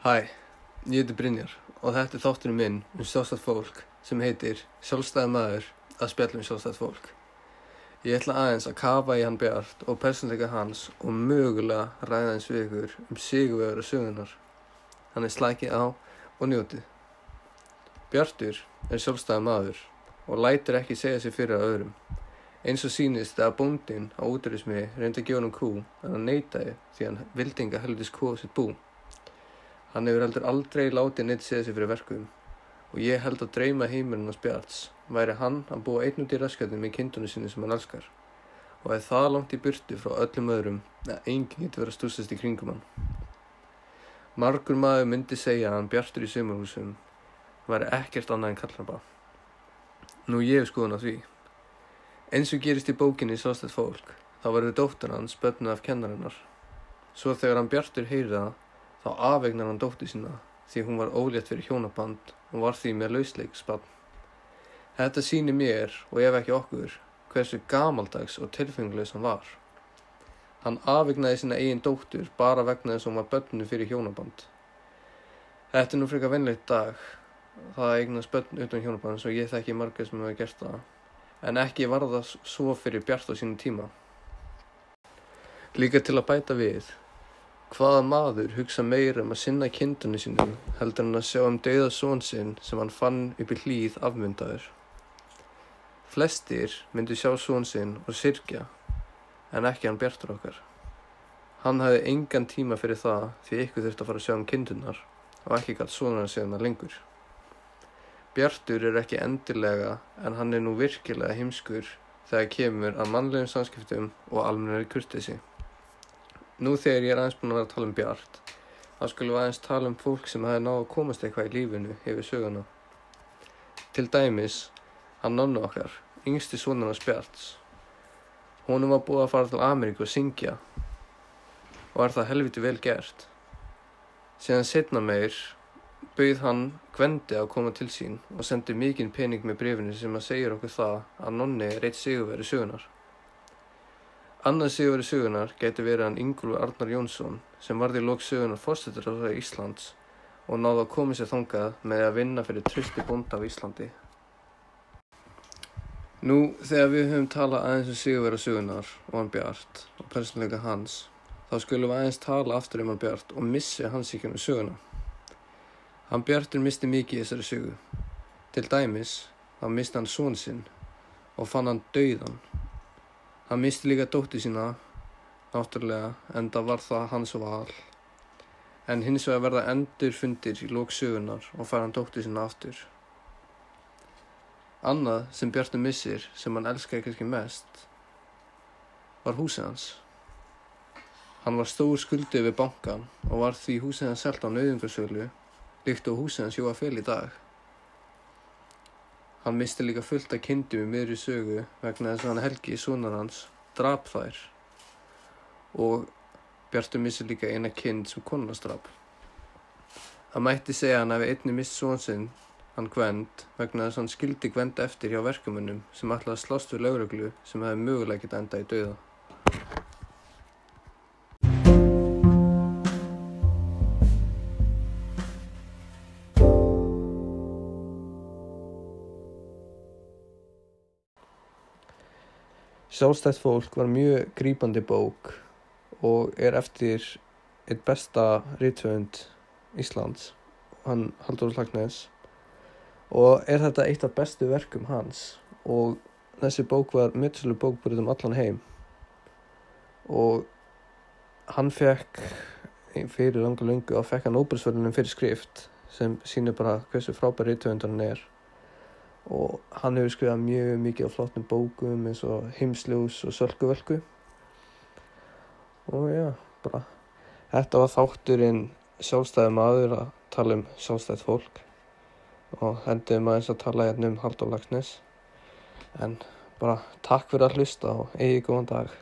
Hæ, ég heiti Brynjar og þetta er þátturinn minn um sjálfstætt fólk sem heitir Sjálfstæði maður að spjalla um sjálfstætt fólk. Ég ætla aðeins að kafa í hann Bjart og persónleika hans og mögulega ræða eins við ykkur um sigurvegur og sögunar. Hann er slækið á og njótið. Bjartur er sjálfstæði maður og lætur ekki segja sér fyrir að öðrum. Eins og sýnist að bóndin á úturismi reyndi að gefa hann kú en hann neytaði því hann vildi enga heldur kúa sitt bú. Hann hefur heldur aldrei látið neitt segja sig fyrir verkum og ég held að dreyma heimurinn á spjarts væri hann að búa einn út í raskatum í kindunum sinni sem hann elskar og að það langt í burtu frá öllum öðrum að enginn getur verið að stúsast í kringum hann. Margur maður myndi segja að hann bjartur í sömurhúsum væri ekkert annað en kallraba. Nú ég hef skoðun á því. Eins og gerist í bókinni Sástætt fólk þá verður dóttur hans bönnuð af kennarinnar. Svo þegar hann bjartur heyrið það Þá afvegnar hann dóttu sína því hún var ólétt fyrir hjónaband og var því með lausleiksbann. Þetta síni mér og ef ekki okkur hversu gamaldags og tilfengulegs hann var. Hann afvegnaði sína eigin dóttur bara vegna þess að hún var bönnu fyrir hjónaband. Þetta er nú frekar vennleitt dag. Það eignast bönn utan hjónaband svo ég þekki margir sem hefur gert það. En ekki var það svo fyrir bjart á sínum tíma. Líka til að bæta við Hvaða maður hugsa meira um að sinna kindunni sínum heldur en að sjá um dauða són sinn sem hann fann upp í hlýð afmyndaður. Flestir myndu sjá són sinn og sirkja, en ekki hann bjartur okkar. Hann hafði engan tíma fyrir það því ykkur þurfti að fara að sjá um kindunnar og ekki galt svona að segja hann lengur. Bjartur er ekki endilega en hann er nú virkilega heimskur þegar kemur að mannlegum samskiptum og almenna kurtesi. Nú þegar ég er aðeins búin að vera að tala um Bjart, þá skulum við aðeins tala um fólk sem hefði náðu að komast eitthvað í lífinu yfir söguna. Til dæmis, hann nonnu okkar, yngsti svonan hans Bjarts. Húnum var búið að fara til Ameríku og syngja og er það helviti vel gert. Síðan setna meir bauð hann Gvendi að koma til sín og sendi mikinn pening með brefinu sem að segja okkur það að nonni er eitt sigurveri sögunar. Annað sigur í sögunar geti verið hann Yngúlur Arnar Jónsson sem varði lók sögunar fórstættur á Íslands og náði að koma sér þangað með að vinna fyrir trösti bónda á Íslandi. Nú þegar við höfum talað aðeins um sigurverða sögunar og hann Bjart og persónleika hans þá skulum við aðeins tala aftur um hann Bjart og missi hans ekki um söguna. Hann Bjartur misti mikið í þessari sögu. Til dæmis þá misti hann són sinn og fann hann dauðan Hann misti líka dótti sína, náttúrulega, en það var það hans val. En hins vegar verða endur fundir í lók sögunar og fær hann dótti sína aftur. Annað sem Bjartur missir, sem hann elskaði kannski mest, var húsið hans. Hann var stór skuldið við bankan og var því húsið hans selt á nauðungarsölu, líkt og húsið hans jóa fel í dag. Hann misti líka fullt af kindum í miðri sögu vegna þess að hann Helgi, sonar hans, drap þær og Bjartur missi líka eina kind sem konastrap. Það mætti segja hann að við einni mist svonsinn, hann Gwend, vegna þess að hann skildi Gwend eftir hjá verkumönnum sem að slást við lauruglu sem hefði mögulega getað enda í dauða. Sjálfstætt fólk var mjög grýpandi bók og er eftir eitt besta rítvönd Íslands, hann Haldur Lagnes og er þetta eitt af bestu verkum hans. Og þessi bók var mjögslu bókbúrið um allan heim. Og hann fekk fyrir langa lungu og fekk hann óbúrsverðunum fyrir skrift sem sínir bara hversu frábær rítvöndur hann er og hann hefur skrifað mjög mikið á flottum bókum eins og Himsljós og Sölkuvölku. Og já, bara þetta var þátturinn sjálfstæði maður að tala um sjálfstæðt fólk. Og hendiðum aðeins að tala hérna um Haldur Lagsnes en bara takk fyrir að hlusta og eigi góðan dag